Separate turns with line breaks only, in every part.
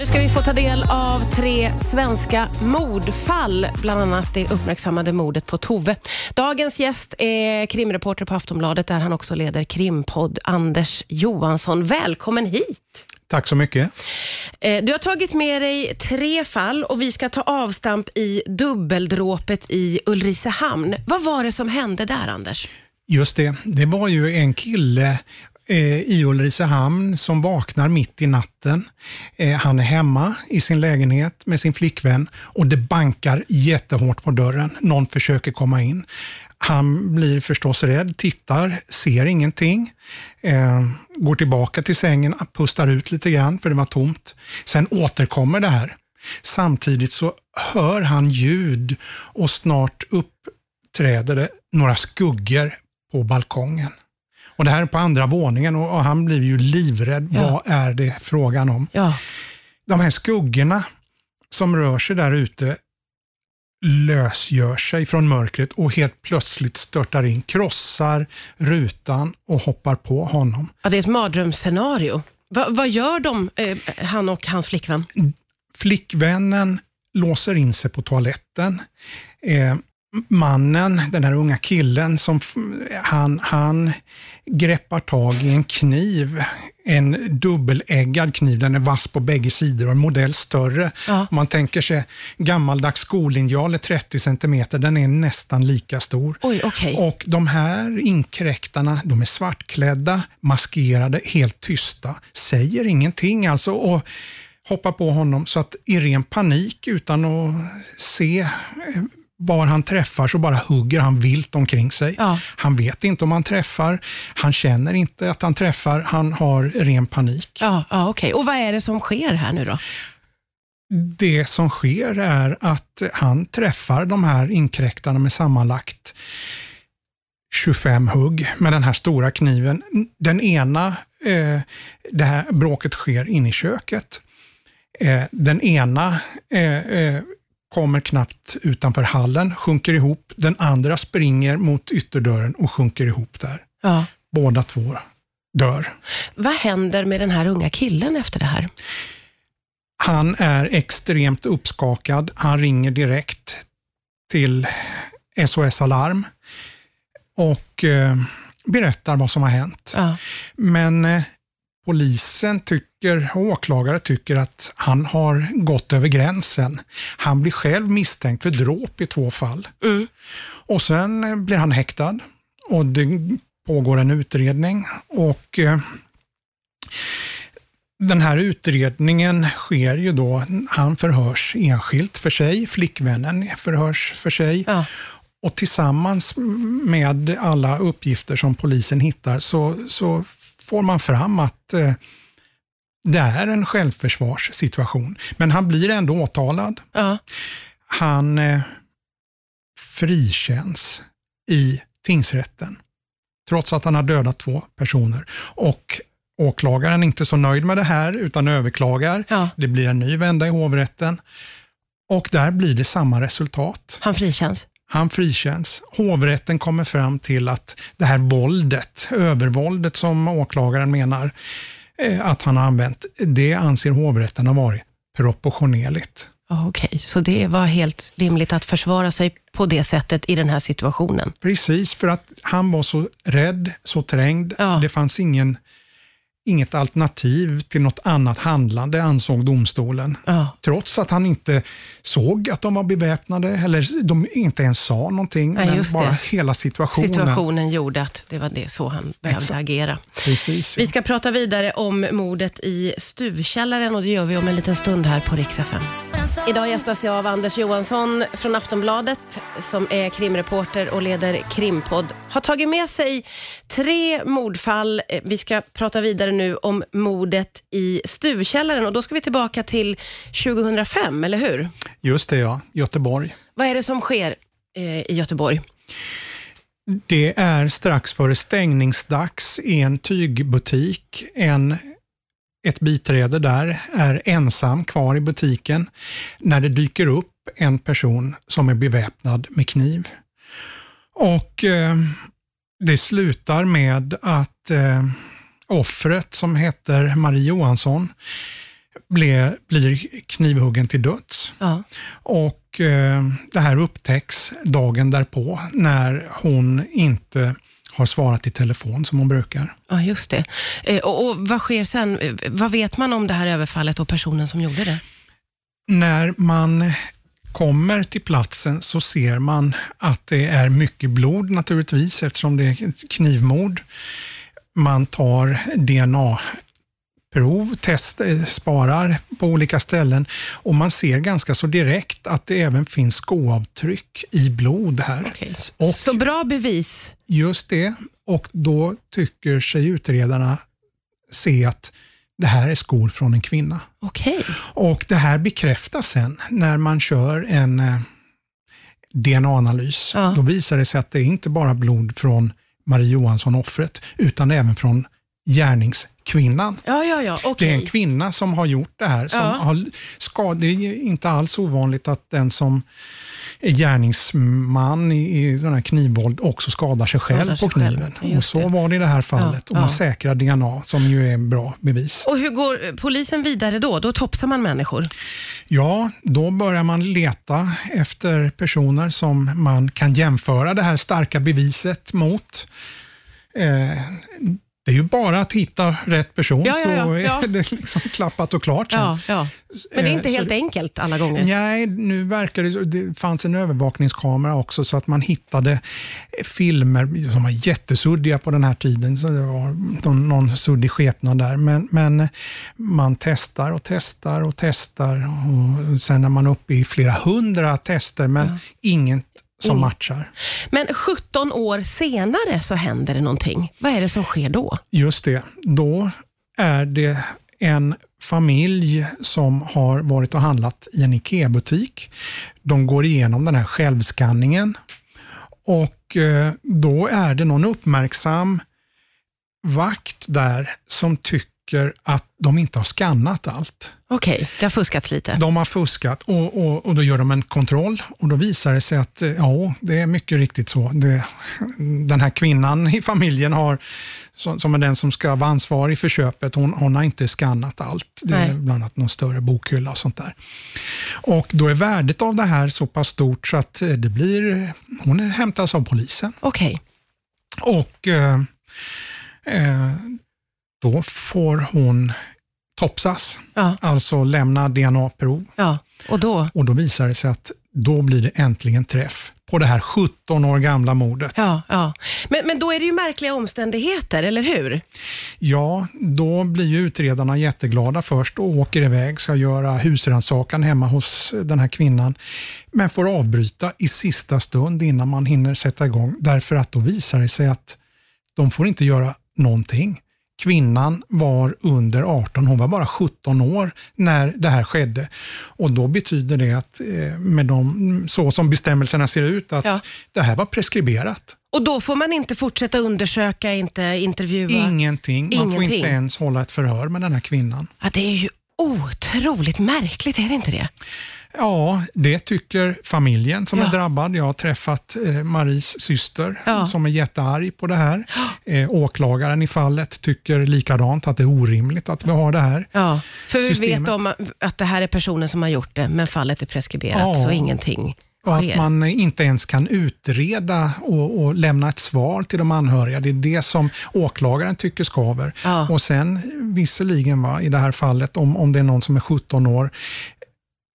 Nu ska vi få ta del av tre svenska mordfall, bland annat det uppmärksammade mordet på Tove. Dagens gäst är krimreporter på Aftonbladet, där han också leder krimpodd, Anders Johansson. Välkommen hit!
Tack så mycket.
Eh, du har tagit med dig tre fall och vi ska ta avstamp i dubbeldråpet i Ulricehamn. Vad var det som hände där, Anders?
Just det, det var ju en kille Eh, i Ulricehamn som vaknar mitt i natten. Eh, han är hemma i sin lägenhet med sin flickvän och det bankar jättehårt på dörren. Någon försöker komma in. Han blir förstås rädd, tittar, ser ingenting, eh, går tillbaka till sängen, pustar ut lite grann för det var tomt. Sen återkommer det här. Samtidigt så hör han ljud och snart uppträder det några skuggor på balkongen. Och Det här är på andra våningen och, och han blir ju livrädd. Ja. Vad är det frågan om?
Ja.
De här skuggorna som rör sig där ute lösgör sig från mörkret och helt plötsligt störtar in, krossar rutan och hoppar på honom.
Ja, det är ett mardrömsscenario. Va, vad gör de, eh, han och hans flickvän?
Flickvännen låser in sig på toaletten. Eh, mannen, den här unga killen, som han, han greppar tag i en kniv, en dubbeläggad kniv, den är vass på bägge sidor och en modell större. Ja. Om man tänker sig gammaldags skolindial är 30 cm, den är nästan lika stor.
Oj, okay.
Och de här inkräktarna, de är svartklädda, maskerade, helt tysta, säger ingenting alltså. Och hoppar på honom så att i ren panik utan att se var han träffar så bara hugger han vilt omkring sig. Ja. Han vet inte om han träffar, han känner inte att han träffar, han har ren panik.
Ja, ja Okay. Och vad är det som sker här nu då?
Det som sker är att han träffar de här inkräktarna med sammanlagt 25 hugg med den här stora kniven. Den ena, eh, det här bråket sker inne i köket. Eh, den ena eh, eh kommer knappt utanför hallen, sjunker ihop. Den andra springer mot ytterdörren och sjunker ihop där.
Ja.
Båda två dör.
Vad händer med den här unga killen efter det här?
Han är extremt uppskakad. Han ringer direkt till SOS Alarm och eh, berättar vad som har hänt.
Ja.
Men eh, polisen tycker, och åklagare tycker att han har gått över gränsen. Han blir själv misstänkt för dråp i två fall.
Mm.
Och sen blir han häktad och det pågår en utredning. och eh, den här utredningen sker ju då, han förhörs enskilt för sig, flickvännen förhörs för sig.
Ja.
Och tillsammans med alla uppgifter som polisen hittar så, så får man fram att eh, det är en självförsvarssituation. Men han blir ändå åtalad.
Ja.
Han eh, frikänns i tingsrätten, trots att han har dödat två personer. Och åklagaren är inte så nöjd med det här, utan överklagar.
Ja.
Det blir en ny vända i hovrätten. Och där blir det samma resultat.
Han frikänns?
Han frikänns. Hovrätten kommer fram till att det här våldet, övervåldet som åklagaren menar eh, att han har använt, det anser hovrätten ha varit proportionerligt.
Okej, okay, så det var helt rimligt att försvara sig på det sättet i den här situationen?
Precis, för att han var så rädd, så trängd.
Ja.
Det fanns ingen inget alternativ till något annat handlande, ansåg domstolen.
Ja.
Trots att han inte såg att de var beväpnade, eller de inte ens sa någonting,
ja,
men bara
det.
hela situationen.
Situationen gjorde att det var det så han behövde Exakt. agera.
Precis,
ja. Vi ska prata vidare om mordet i stuvkällaren och det gör vi om en liten stund här på Rix FM. Idag gästas jag av Anders Johansson från Aftonbladet som är krimreporter och leder krimpodd. Har tagit med sig tre mordfall. Vi ska prata vidare nu om mordet i stuvkällaren och då ska vi tillbaka till 2005, eller hur?
Just det ja, Göteborg.
Vad är det som sker eh, i Göteborg?
Det är strax före stängningsdags i en tygbutik. En ett biträde där är ensam kvar i butiken när det dyker upp en person som är beväpnad med kniv. Och eh, Det slutar med att eh, offret som heter Marie Johansson blir, blir knivhuggen till döds.
Ja.
Och eh, Det här upptäcks dagen därpå när hon inte har svarat i telefon som hon brukar.
Ja, just det. Eh, och, och Vad sker sen? Vad vet man om det här överfallet och personen som gjorde det?
När man kommer till platsen så ser man att det är mycket blod naturligtvis eftersom det är ett knivmord. Man tar DNA-prov, test, eh, sparar på olika ställen och man ser ganska så direkt att det även finns skoavtryck i blod här.
Så,
Och-
så bra bevis.
Just det, och då tycker sig utredarna se att det här är skor från en kvinna.
Okej.
Och Det här bekräftas sen när man kör en eh, DNA-analys.
Ja.
Då visar det sig att det är inte bara blod från Marie Johansson, offret, utan även från gärningskvinnan.
Ja, ja, ja.
Det är en kvinna som har gjort det här. Som
Ja.
har skad, det är inte alls ovanligt att den som är gärningsman i, i sån här knivvåld också skadar sig
Skadar
själv
sig
på kniven.
själv.
Och så var det i det här fallet.
Ja,
och man
ja.
säkrar DNA, som ju är en bra bevis.
Och hur går polisen vidare då? Då topsar man människor?
Ja, då börjar man leta efter personer som man kan jämföra det här starka beviset mot. Eh, bara att hitta rätt person
Ja, ja, ja,
så är det liksom klappat och klart.
Men det är inte
Eh, så
helt
det-
enkelt alla gånger.
Nej, nu verkar det Det fanns en övervakningskamera också så att man hittade filmer som var jättesuddiga på den här tiden. Så det var någon, någon suddig skepnad där. Men, men man testar och testar och testar och sen är man uppe i flera hundra tester men inget som
Inget.
matchar.
Men 17 år senare så händer det någonting. Vad är det som sker då?
Just det, då är det en familj som har varit och handlat i en IKEA-butik. De går igenom den här självskanningen och eh, då är det någon uppmärksam vakt där som tycker att de inte har skannat allt.
Okej, det har fuskats lite.
De har fuskat och, och, och då gör de en kontroll och då visar det sig att eh, ja, det är mycket riktigt så. Det, den här kvinnan i familjen har, som, är den som ska vara ansvarig för köpet, hon, hon har inte skannat allt. Det är
Nej.
bland annat någon större bokhylla och sånt där. Och då är värdet av det här så pass stort så att eh, det blir, hon hämtas av polisen.
Okej,
Och eh, eh, då får hon topsas,
ja,
alltså lämna DNA-prov.
ja. Och då?
Och då visar det sig att då blir det äntligen träff på det här 17 år gamla mordet.
Ja, ja. Men, men då är det ju märkliga omständigheter, eller hur?
Ja, då blir ju utredarna jätteglada först och åker iväg, ska göra husrannsakan hemma hos den här kvinnan, men får avbryta i sista stund innan man hinner sätta igång, därför att då visar det sig att de får inte göra någonting. Kvinnan var under 18, hon var bara 17 år när det här skedde. Och Då betyder det att eh, med de, så som bestämmelserna ser ut, att
Ja.
det här var preskriberat.
Och då får man inte fortsätta undersöka, inte intervjua?
Ingenting. Man får
Ingenting.
inte ens hålla ett förhör med den här kvinnan.
Ja, det är ju otroligt märkligt, är det inte det?
Ja, det tycker familjen som
Ja.
är drabbad. Jag har träffat eh, Maries syster
Ja.
som är jättearg på det här. Eh, åklagaren i fallet tycker likadant, att det är orimligt att vi har det här.
Ja, för vi
Systemet.
vet om att det här är personen som har gjort det, men fallet är preskriberat,
Ja.
så ingenting
Och att man inte ens kan utreda och, och lämna ett svar till de anhöriga. Det är det som åklagaren tycker skaver.
Ja.
Och sen visserligen va, i det här fallet, om, om det är någon som är 17 år,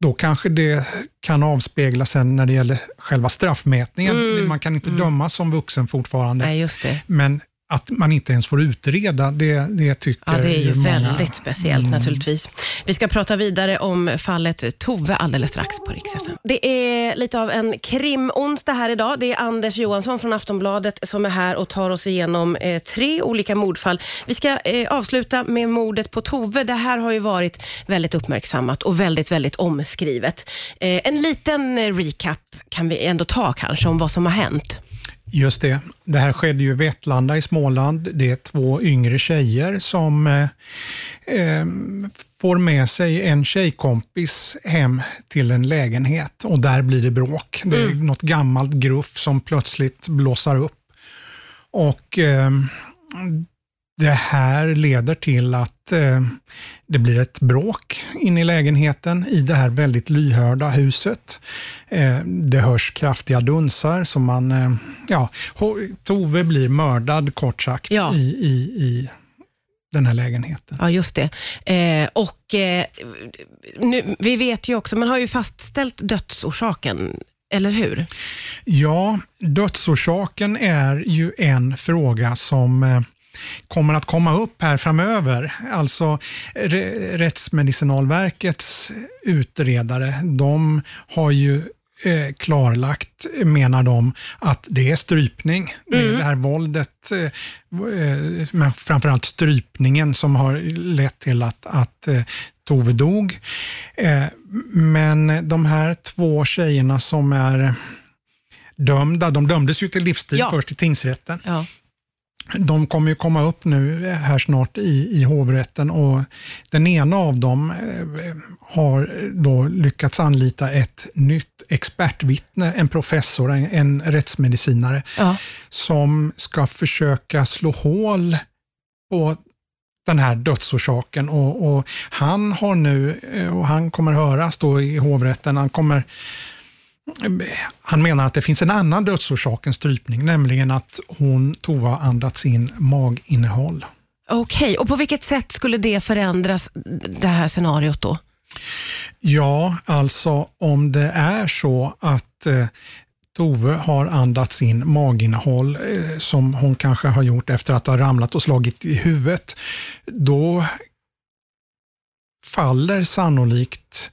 då kanske det kan avspegla sen när det gäller själva straffmätningen. Man kan inte dömas som vuxen fortfarande.
Nej.
Men att man inte ens får utreda, det, det tycker
Ja, det är ju
många.
väldigt speciellt naturligtvis. Vi ska prata vidare om fallet Tove alldeles strax på Rix. Det är lite av en krimonsdag här idag. Det är Anders Johansson från Aftonbladet som är här och tar oss igenom eh, tre olika mordfall. Vi ska eh, avsluta med mordet på Tove. Det här har ju varit väldigt uppmärksammat och väldigt, väldigt omskrivet. Eh, en liten eh, recap kan vi ändå ta kanske om vad som har hänt.
Just det. Det här skedde ju i Vetlanda i Småland. Det är två yngre tjejer som eh, eh, får med sig en tjejkompis hem till en lägenhet och där blir det bråk. Det är något gammalt gruff som plötsligt blossar upp. Och eh, det här leder till att eh, det blir ett bråk in i lägenheten i det här väldigt lyhörda huset. Eh, det hörs kraftiga dunsar som man, eh, ja, Tove blir mördad kort sagt
Ja.
i, i, i den här lägenheten.
Ja, just det. Eh, och eh, nu, Vi vet ju också, man har ju fastställt dödsorsaken, eller hur?
Ja, dödsorsaken är ju en fråga som kommer att komma upp här framöver. Alltså Rättsmedicinalverkets utredare, de har ju eh, klarlagt, menar de, att det är strypning. Det är det här våldet, eh, eh, men framförallt strypningen som har lett till att, att eh, Tove dog. Men de här två tjejerna som är dömda, de dömdes ju till livstid
Ja.
först i tingsrätten.
Ja.
De kommer ju komma upp nu här snart i, i hovrätten och den ena av dem eh, har då lyckats anlita ett nytt expertvittne, en professor, en, en rättsmedicinare,
Ja.
som ska försöka slå hål på den här dödsorsaken och, och han har nu, eh, och han kommer höras då i hovrätten, han kommer han menar att det finns en annan dödsorsak än strypning, nämligen att hon, Tova, andats in maginnehåll.
Okej, och på vilket sätt skulle det förändras, det här scenariot då?
Ja, alltså om det är så att eh, Tove har andats in maginnehåll eh, som hon kanske har gjort efter att ha ramlat och slagit i huvudet, då faller sannolikt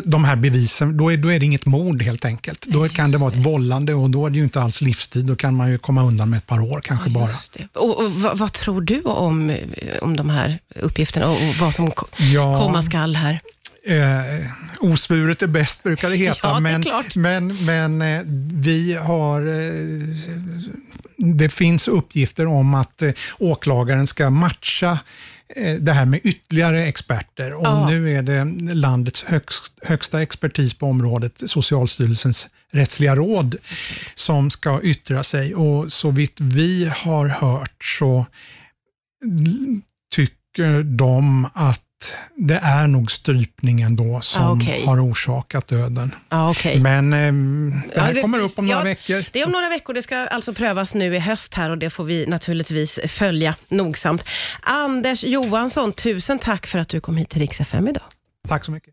de- här bevisen, då är, då är det inget mord helt enkelt. Då kan det vara ett vållande och då är det ju inte alls livstid. Då kan man ju komma undan med ett par år kanske bara.
Och, och vad, vad tror du om, eh, om de här uppgifterna och, och vad som
Ja.
komma skall här?
Eh, osvuret är bäst brukar det heta,
Ja, det
men, men, men eh, vi har... Eh, det finns uppgifter om att eh, åklagaren ska matcha det här med ytterligare experter. Och
Ja.
Nu är det landets högst, högsta expertis på området, Socialstyrelsens rättsliga råd, som ska yttra sig. Och så vitt vi har hört så tycker de att det är nog strypningen då som
Ah, okej.
har orsakat döden.
Ja, okej.
Men eh, det här
Ja, det-
kommer upp om några
ja,
veckor.
Det är om några veckor. Det ska alltså prövas nu i höst här och det får vi naturligtvis följa nogsamt. Anders Johansson, tusen tack för att du kom hit till Rix FM idag.
Tack så mycket.